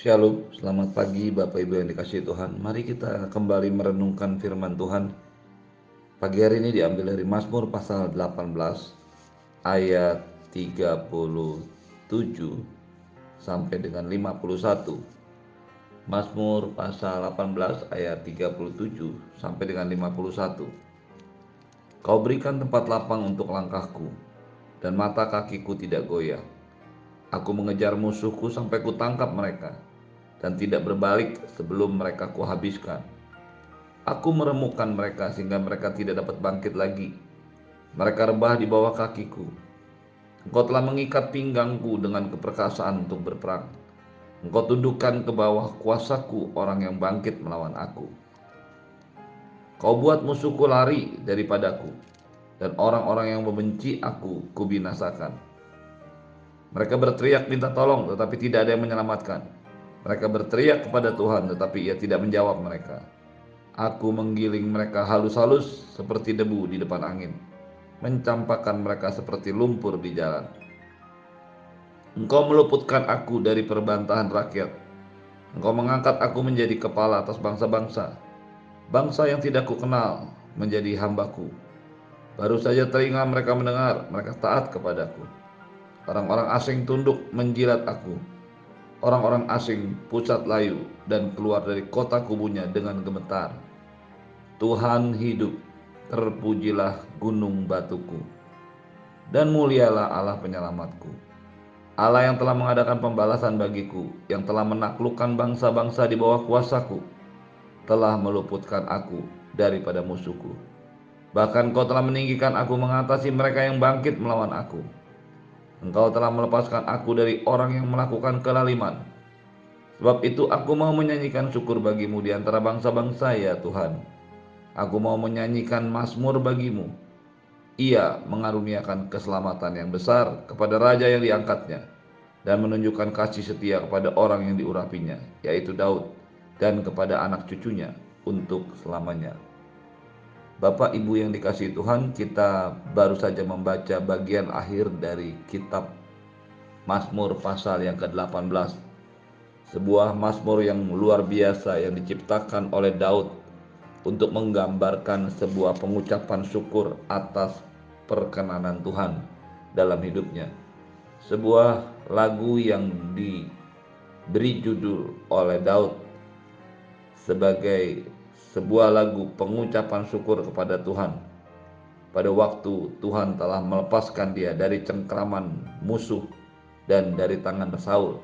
Shalom, selamat pagi Bapak Ibu yang dikasih Tuhan. Mari kita kembali merenungkan firman Tuhan. Pagi hari ini diambil dari Mazmur pasal 18 ayat 37 sampai dengan 51. Mazmur pasal 18 ayat 37 sampai dengan 51. Kau berikan tempat lapang untuk langkahku dan mata kakiku tidak goyah. Aku mengejar musuhku sampai kutangkap mereka dan tidak berbalik sebelum mereka kuhabiskan. Aku meremukkan mereka sehingga mereka tidak dapat bangkit lagi. Mereka rebah di bawah kakiku. Engkau telah mengikat pinggangku dengan keperkasaan untuk berperang. Engkau tundukkan ke bawah kuasaku orang yang bangkit melawan aku. Kau buat musuhku lari daripadaku, dan orang-orang yang membenci aku kubinasakan. Mereka berteriak minta tolong, tetapi tidak ada yang menyelamatkan. Mereka berteriak kepada Tuhan, tetapi Ia tidak menjawab mereka. Aku menggiling mereka halus-halus seperti debu di depan angin, mencampakkan mereka seperti lumpur di jalan. Engkau meluputkan aku dari perbantahan rakyat. Engkau mengangkat aku menjadi kepala atas bangsa-bangsa. Bangsa yang tidak kukenal menjadi hambaku. Baru saja telinga mereka mendengar, mereka taat kepadaku. Orang-orang asing tunduk menjilat aku orang-orang asing pusat layu dan keluar dari kota kubunya dengan gemetar. Tuhan hidup, terpujilah gunung batuku, dan mulialah Allah penyelamatku. Allah yang telah mengadakan pembalasan bagiku, yang telah menaklukkan bangsa-bangsa di bawah kuasaku, telah meluputkan aku daripada musuhku. Bahkan kau telah meninggikan aku mengatasi mereka yang bangkit melawan aku Engkau telah melepaskan aku dari orang yang melakukan kelaliman. Sebab itu aku mau menyanyikan syukur bagimu di antara bangsa-bangsa ya Tuhan. Aku mau menyanyikan mazmur bagimu. Ia mengaruniakan keselamatan yang besar kepada raja yang diangkatnya dan menunjukkan kasih setia kepada orang yang diurapinya, yaitu Daud, dan kepada anak cucunya untuk selamanya. Bapak Ibu yang dikasih Tuhan, kita baru saja membaca bagian akhir dari kitab Mazmur pasal yang ke-18. Sebuah Mazmur yang luar biasa yang diciptakan oleh Daud untuk menggambarkan sebuah pengucapan syukur atas perkenanan Tuhan dalam hidupnya. Sebuah lagu yang diberi judul oleh Daud sebagai sebuah lagu pengucapan syukur kepada Tuhan. Pada waktu Tuhan telah melepaskan dia dari cengkraman musuh dan dari tangan Saul.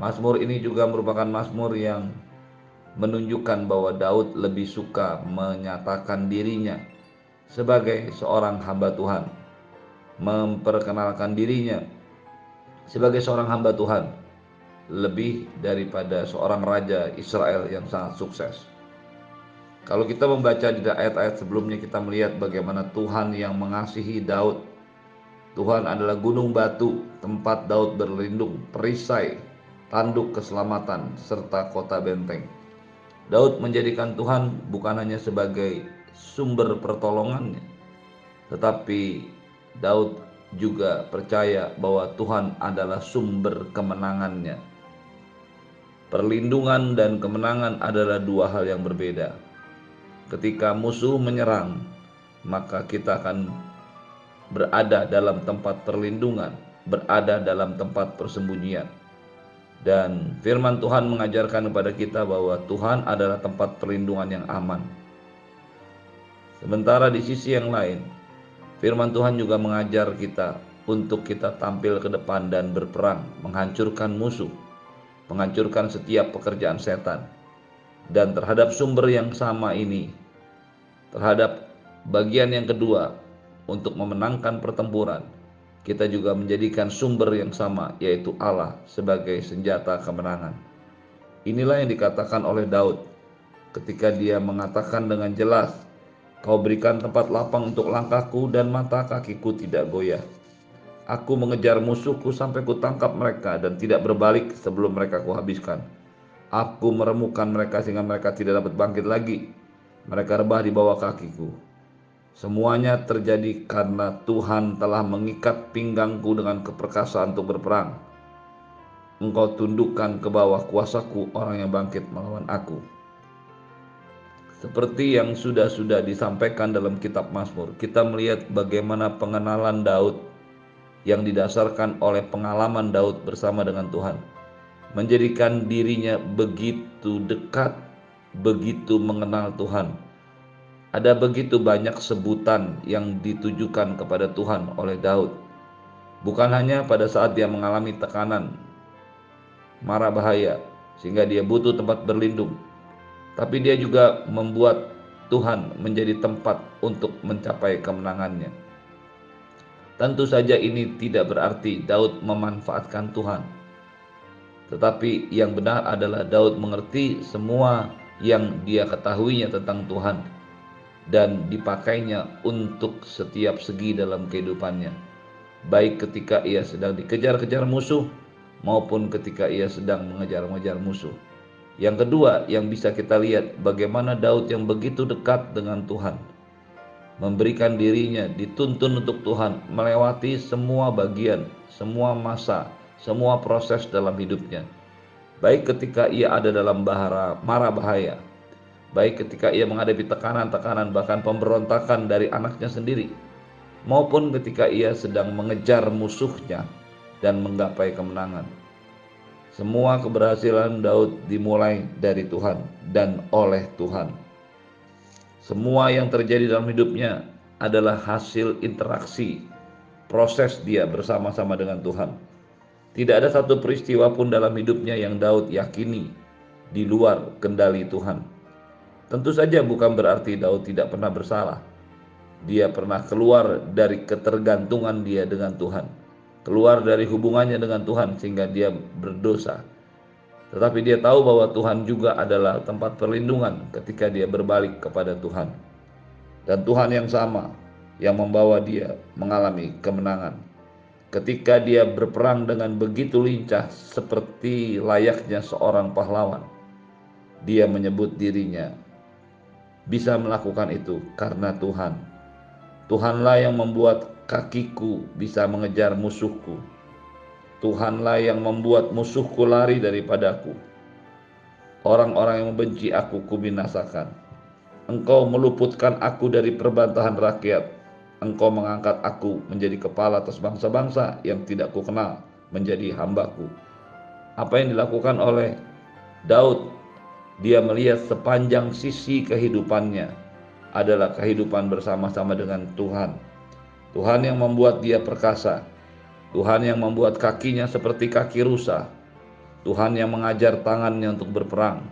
Mazmur ini juga merupakan mazmur yang menunjukkan bahwa Daud lebih suka menyatakan dirinya sebagai seorang hamba Tuhan, memperkenalkan dirinya sebagai seorang hamba Tuhan lebih daripada seorang raja Israel yang sangat sukses. Kalau kita membaca di ayat-ayat sebelumnya kita melihat bagaimana Tuhan yang mengasihi Daud. Tuhan adalah gunung batu, tempat Daud berlindung, perisai, tanduk keselamatan, serta kota benteng. Daud menjadikan Tuhan bukan hanya sebagai sumber pertolongannya, tetapi Daud juga percaya bahwa Tuhan adalah sumber kemenangannya. Perlindungan dan kemenangan adalah dua hal yang berbeda ketika musuh menyerang, maka kita akan berada dalam tempat perlindungan, berada dalam tempat persembunyian. Dan firman Tuhan mengajarkan kepada kita bahwa Tuhan adalah tempat perlindungan yang aman. Sementara di sisi yang lain, firman Tuhan juga mengajar kita untuk kita tampil ke depan dan berperang, menghancurkan musuh, menghancurkan setiap pekerjaan setan dan terhadap sumber yang sama ini, terhadap bagian yang kedua untuk memenangkan pertempuran, kita juga menjadikan sumber yang sama, yaitu Allah, sebagai senjata kemenangan. Inilah yang dikatakan oleh Daud ketika dia mengatakan dengan jelas, Kau berikan tempat lapang untuk langkahku dan mata kakiku tidak goyah. Aku mengejar musuhku sampai kutangkap mereka dan tidak berbalik sebelum mereka kuhabiskan. Aku meremukan mereka sehingga mereka tidak dapat bangkit lagi. Mereka rebah di bawah kakiku. Semuanya terjadi karena Tuhan telah mengikat pinggangku dengan keperkasaan untuk berperang. engkau tundukkan ke bawah kuasaku orang yang bangkit melawan aku. Seperti yang sudah-sudah disampaikan dalam kitab Mazmur, kita melihat bagaimana pengenalan Daud yang didasarkan oleh pengalaman Daud bersama dengan Tuhan, menjadikan dirinya begitu dekat, begitu mengenal Tuhan. Ada begitu banyak sebutan yang ditujukan kepada Tuhan oleh Daud. Bukan hanya pada saat dia mengalami tekanan, marah bahaya, sehingga dia butuh tempat berlindung, tapi dia juga membuat Tuhan menjadi tempat untuk mencapai kemenangannya. Tentu saja ini tidak berarti Daud memanfaatkan Tuhan. Tetapi yang benar adalah Daud mengerti semua yang dia ketahuinya tentang Tuhan dan dipakainya untuk setiap segi dalam kehidupannya. Baik ketika ia sedang dikejar-kejar musuh maupun ketika ia sedang mengejar-ngejar musuh. Yang kedua yang bisa kita lihat bagaimana Daud yang begitu dekat dengan Tuhan memberikan dirinya dituntun untuk Tuhan melewati semua bagian, semua masa, semua proses dalam hidupnya. Baik ketika ia ada dalam bahara, marah bahaya, baik ketika ia menghadapi tekanan-tekanan bahkan pemberontakan dari anaknya sendiri, maupun ketika ia sedang mengejar musuhnya dan menggapai kemenangan. Semua keberhasilan Daud dimulai dari Tuhan dan oleh Tuhan. Semua yang terjadi dalam hidupnya adalah hasil interaksi proses dia bersama-sama dengan Tuhan. Tidak ada satu peristiwa pun dalam hidupnya yang Daud yakini di luar kendali Tuhan. Tentu saja bukan berarti Daud tidak pernah bersalah. Dia pernah keluar dari ketergantungan dia dengan Tuhan keluar dari hubungannya dengan Tuhan sehingga dia berdosa. Tetapi dia tahu bahwa Tuhan juga adalah tempat perlindungan ketika dia berbalik kepada Tuhan. Dan Tuhan yang sama yang membawa dia mengalami kemenangan. Ketika dia berperang dengan begitu lincah seperti layaknya seorang pahlawan, dia menyebut dirinya bisa melakukan itu karena Tuhan. Tuhanlah yang membuat kakiku bisa mengejar musuhku. Tuhanlah yang membuat musuhku lari daripadaku. Orang-orang yang membenci aku kubinasakan. Engkau meluputkan aku dari perbantahan rakyat. Engkau mengangkat aku menjadi kepala atas bangsa-bangsa yang tidak kukenal menjadi hambaku. Apa yang dilakukan oleh Daud? Dia melihat sepanjang sisi kehidupannya adalah kehidupan bersama-sama dengan Tuhan Tuhan yang membuat dia perkasa. Tuhan yang membuat kakinya seperti kaki rusa. Tuhan yang mengajar tangannya untuk berperang.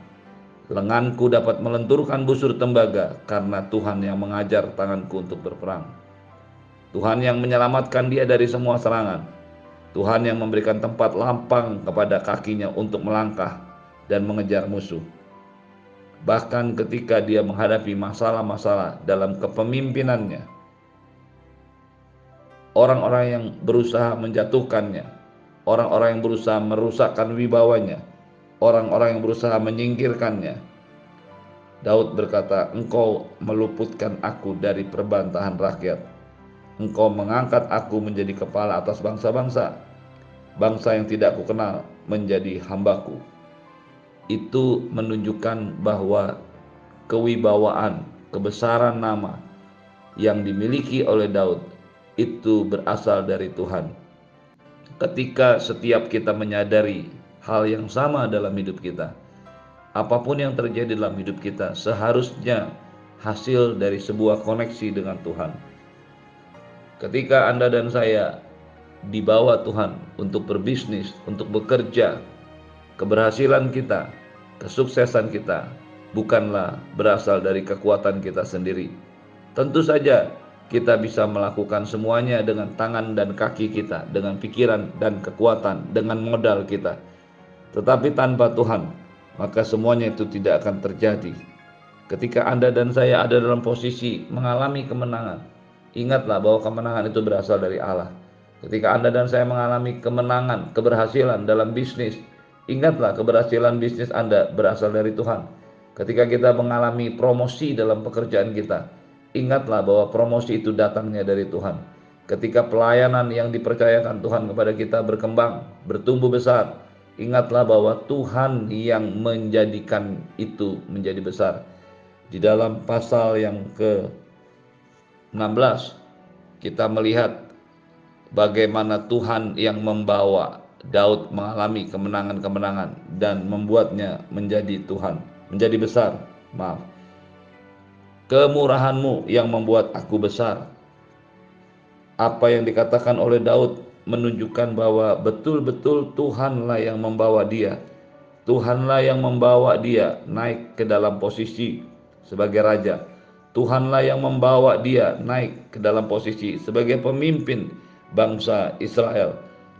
Lenganku dapat melenturkan busur tembaga karena Tuhan yang mengajar tanganku untuk berperang. Tuhan yang menyelamatkan dia dari semua serangan. Tuhan yang memberikan tempat lampang kepada kakinya untuk melangkah dan mengejar musuh. Bahkan ketika dia menghadapi masalah-masalah dalam kepemimpinannya, orang-orang yang berusaha menjatuhkannya, orang-orang yang berusaha merusakkan wibawanya, orang-orang yang berusaha menyingkirkannya. Daud berkata, "Engkau meluputkan aku dari perbantahan rakyat. Engkau mengangkat aku menjadi kepala atas bangsa-bangsa, bangsa yang tidak kukenal menjadi hambaku." Itu menunjukkan bahwa kewibawaan, kebesaran nama yang dimiliki oleh Daud itu berasal dari Tuhan. Ketika setiap kita menyadari hal yang sama dalam hidup kita, apa pun yang terjadi dalam hidup kita seharusnya hasil dari sebuah koneksi dengan Tuhan. Ketika Anda dan saya dibawa Tuhan untuk berbisnis, untuk bekerja, keberhasilan kita, kesuksesan kita bukanlah berasal dari kekuatan kita sendiri. Tentu saja kita bisa melakukan semuanya dengan tangan dan kaki kita, dengan pikiran dan kekuatan, dengan modal kita. Tetapi tanpa Tuhan, maka semuanya itu tidak akan terjadi. Ketika Anda dan saya ada dalam posisi mengalami kemenangan, ingatlah bahwa kemenangan itu berasal dari Allah. Ketika Anda dan saya mengalami kemenangan, keberhasilan dalam bisnis, ingatlah keberhasilan bisnis Anda berasal dari Tuhan. Ketika kita mengalami promosi dalam pekerjaan kita, Ingatlah bahwa promosi itu datangnya dari Tuhan. Ketika pelayanan yang dipercayakan Tuhan kepada kita berkembang, bertumbuh besar, Ingatlah bahwa Tuhan yang menjadikan itu menjadi besar. Di dalam pasal yang ke-16 kita melihat bagaimana Tuhan yang membawa Daud mengalami kemenangan-kemenangan dan membuatnya menjadi Tuhan, menjadi besar. Maaf. Kemurahanmu yang membuat aku besar. Apa yang dikatakan oleh Daud menunjukkan bahwa betul-betul Tuhanlah yang membawa dia. Tuhanlah yang membawa dia naik ke dalam posisi sebagai raja. Tuhanlah yang membawa dia naik ke dalam posisi sebagai pemimpin bangsa Israel.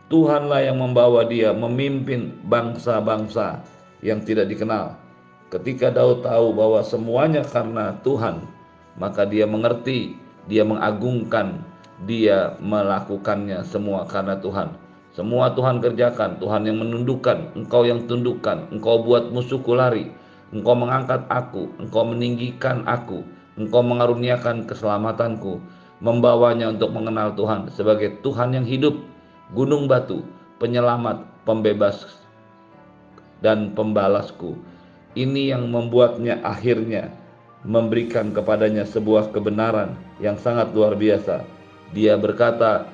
Tuhanlah yang membawa dia memimpin bangsa-bangsa yang tidak dikenal. Ketika Daud tahu bahwa semuanya karena Tuhan, maka dia mengerti, dia mengagungkan dia melakukannya semua karena Tuhan. Semua Tuhan kerjakan, Tuhan yang menundukkan, engkau yang tundukkan, engkau buat musuhku lari, engkau mengangkat aku, engkau meninggikan aku, engkau mengaruniakan keselamatanku, membawanya untuk mengenal Tuhan sebagai Tuhan yang hidup, gunung batu, penyelamat, pembebas, dan pembalasku. Ini yang membuatnya akhirnya memberikan kepadanya sebuah kebenaran yang sangat luar biasa dia berkata,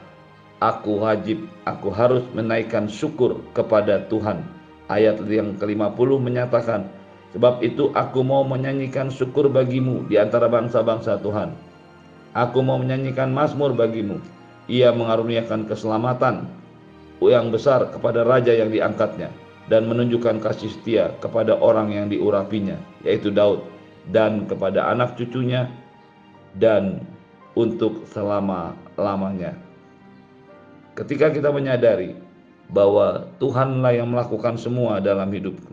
Aku wajib, aku harus menaikkan syukur kepada Tuhan. Ayat yang ke-50 menyatakan, Sebab itu aku mau menyanyikan syukur bagimu di antara bangsa-bangsa Tuhan. Aku mau menyanyikan mazmur bagimu. Ia mengaruniakan keselamatan yang besar kepada raja yang diangkatnya dan menunjukkan kasih setia kepada orang yang diurapinya, yaitu Daud, dan kepada anak cucunya dan untuk selama-lamanya. Ketika kita menyadari bahwa Tuhanlah yang melakukan semua dalam hidupku.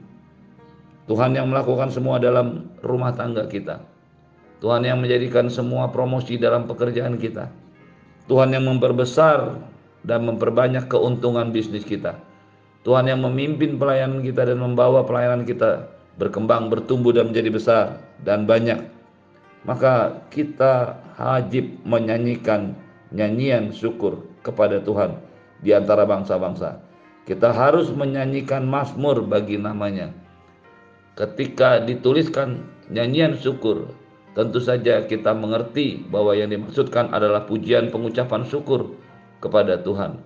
Tuhan yang melakukan semua dalam rumah tangga kita. Tuhan yang menjadikan semua promosi dalam pekerjaan kita. Tuhan yang memperbesar dan memperbanyak keuntungan bisnis kita. Tuhan yang memimpin pelayanan kita dan membawa pelayanan kita berkembang, bertumbuh dan menjadi besar dan banyak maka kita wajib menyanyikan nyanyian syukur kepada Tuhan di antara bangsa-bangsa. Kita harus menyanyikan mazmur bagi namanya. Ketika dituliskan nyanyian syukur, tentu saja kita mengerti bahwa yang dimaksudkan adalah pujian pengucapan syukur kepada Tuhan.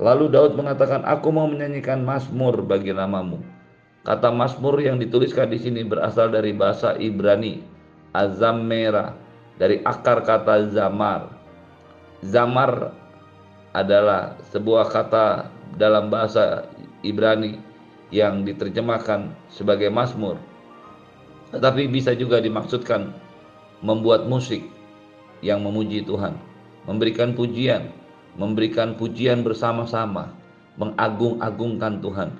Lalu Daud mengatakan, "Aku mau menyanyikan mazmur bagi namamu." Kata mazmur yang dituliskan di sini berasal dari bahasa Ibrani azam merah dari akar kata zamar. Zamar adalah sebuah kata dalam bahasa Ibrani yang diterjemahkan sebagai mazmur. Tetapi bisa juga dimaksudkan membuat musik yang memuji Tuhan, memberikan pujian, memberikan pujian bersama-sama, mengagung-agungkan Tuhan.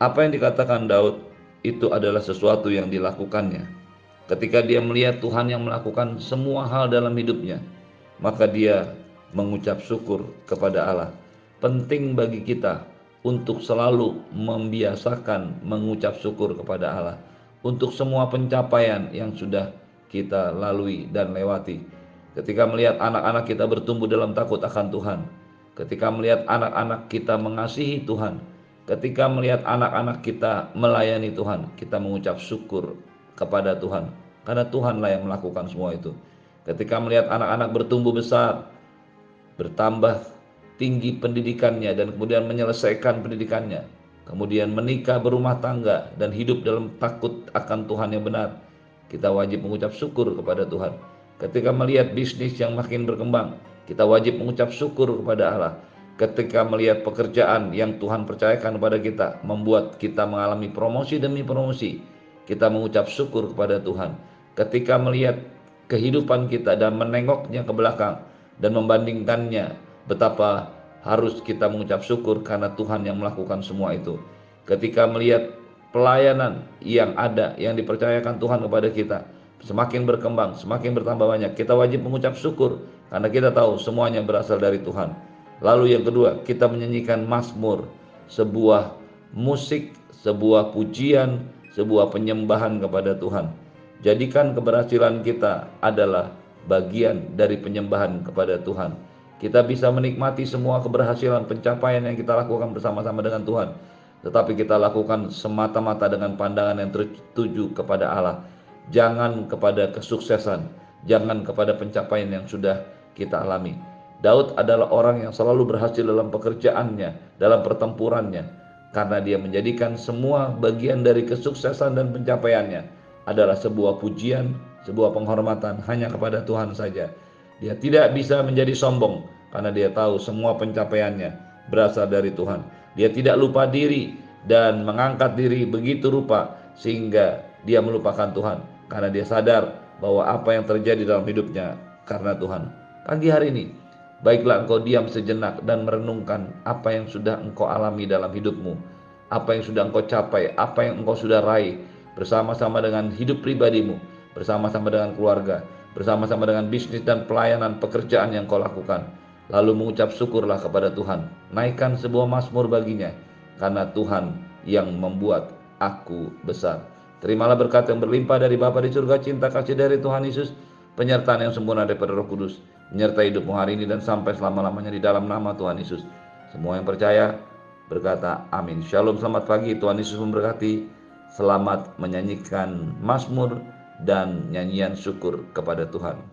Apa yang dikatakan Daud itu adalah sesuatu yang dilakukannya Ketika dia melihat Tuhan yang melakukan semua hal dalam hidupnya, maka dia mengucap syukur kepada Allah. Penting bagi kita untuk selalu membiasakan mengucap syukur kepada Allah untuk semua pencapaian yang sudah kita lalui dan lewati. Ketika melihat anak-anak kita bertumbuh dalam takut akan Tuhan, ketika melihat anak-anak kita mengasihi Tuhan, ketika melihat anak-anak kita melayani Tuhan, kita mengucap syukur kepada Tuhan karena Tuhanlah yang melakukan semua itu. Ketika melihat anak-anak bertumbuh besar, bertambah tinggi pendidikannya dan kemudian menyelesaikan pendidikannya, kemudian menikah berumah tangga dan hidup dalam takut akan Tuhan yang benar, kita wajib mengucap syukur kepada Tuhan. Ketika melihat bisnis yang makin berkembang, kita wajib mengucap syukur kepada Allah. Ketika melihat pekerjaan yang Tuhan percayakan kepada kita, membuat kita mengalami promosi demi promosi, kita mengucap syukur kepada Tuhan. Ketika melihat kehidupan kita dan menengoknya ke belakang dan membandingkannya, betapa harus kita mengucap syukur karena Tuhan yang melakukan semua itu. Ketika melihat pelayanan yang ada, yang dipercayakan Tuhan kepada kita, semakin berkembang, semakin bertambah banyak, kita wajib mengucap syukur karena kita tahu semuanya berasal dari Tuhan. Lalu yang kedua, kita menyanyikan mazmur, sebuah musik, sebuah pujian, sebuah penyembahan kepada Tuhan. Jadikan keberhasilan kita adalah bagian dari penyembahan kepada Tuhan. Kita bisa menikmati semua keberhasilan pencapaian yang kita lakukan bersama-sama dengan Tuhan. tetapi kita lakukan semata-mata dengan pandangan yang tertuju kepada Allah. Jangan kepada kesuksesan, jangan kepada pencapaian yang sudah kita alami. Daud adalah orang yang selalu berhasil dalam pekerjaannya, dalam pertempurannya, karena dia menjadikan semua bagian dari kesuksesan dan pencapaiannya adalah sebuah pujian, sebuah penghormatan hanya kepada Tuhan saja. Dia tidak bisa menjadi sombong karena dia tahu semua pencapaiannya berasal dari Tuhan. Dia tidak lupa diri dan mengangkat diri begitu rupa sehingga dia melupakan Tuhan karena dia sadar bahwa apa yang terjadi dalam hidupnya karena Tuhan. Pagi hari ini Baiklah engkau diam sejenak dan merenungkan apa yang sudah engkau alami dalam hidupmu, apa yang sudah engkau capai, apa yang engkau sudah raih bersama-sama dengan hidup pribadimu, bersama-sama dengan keluarga, bersama-sama dengan bisnis dan pelayanan pekerjaan yang kau lakukan. Lalu mengucap syukurlah kepada Tuhan, naikkan sebuah mazmur baginya, karena Tuhan yang membuat aku besar. Terimalah berkat yang berlimpah dari Bapa di surga, cinta kasih dari Tuhan Yesus, penyertaan yang sempurna daripada Roh Kudus, menyertai hidupmu hari ini dan sampai selama-lamanya di dalam nama Tuhan Yesus. Semua yang percaya berkata amin. Shalom, selamat pagi. Tuhan Yesus memberkati. Selamat menyanyikan Mazmur dan nyanyian syukur kepada Tuhan.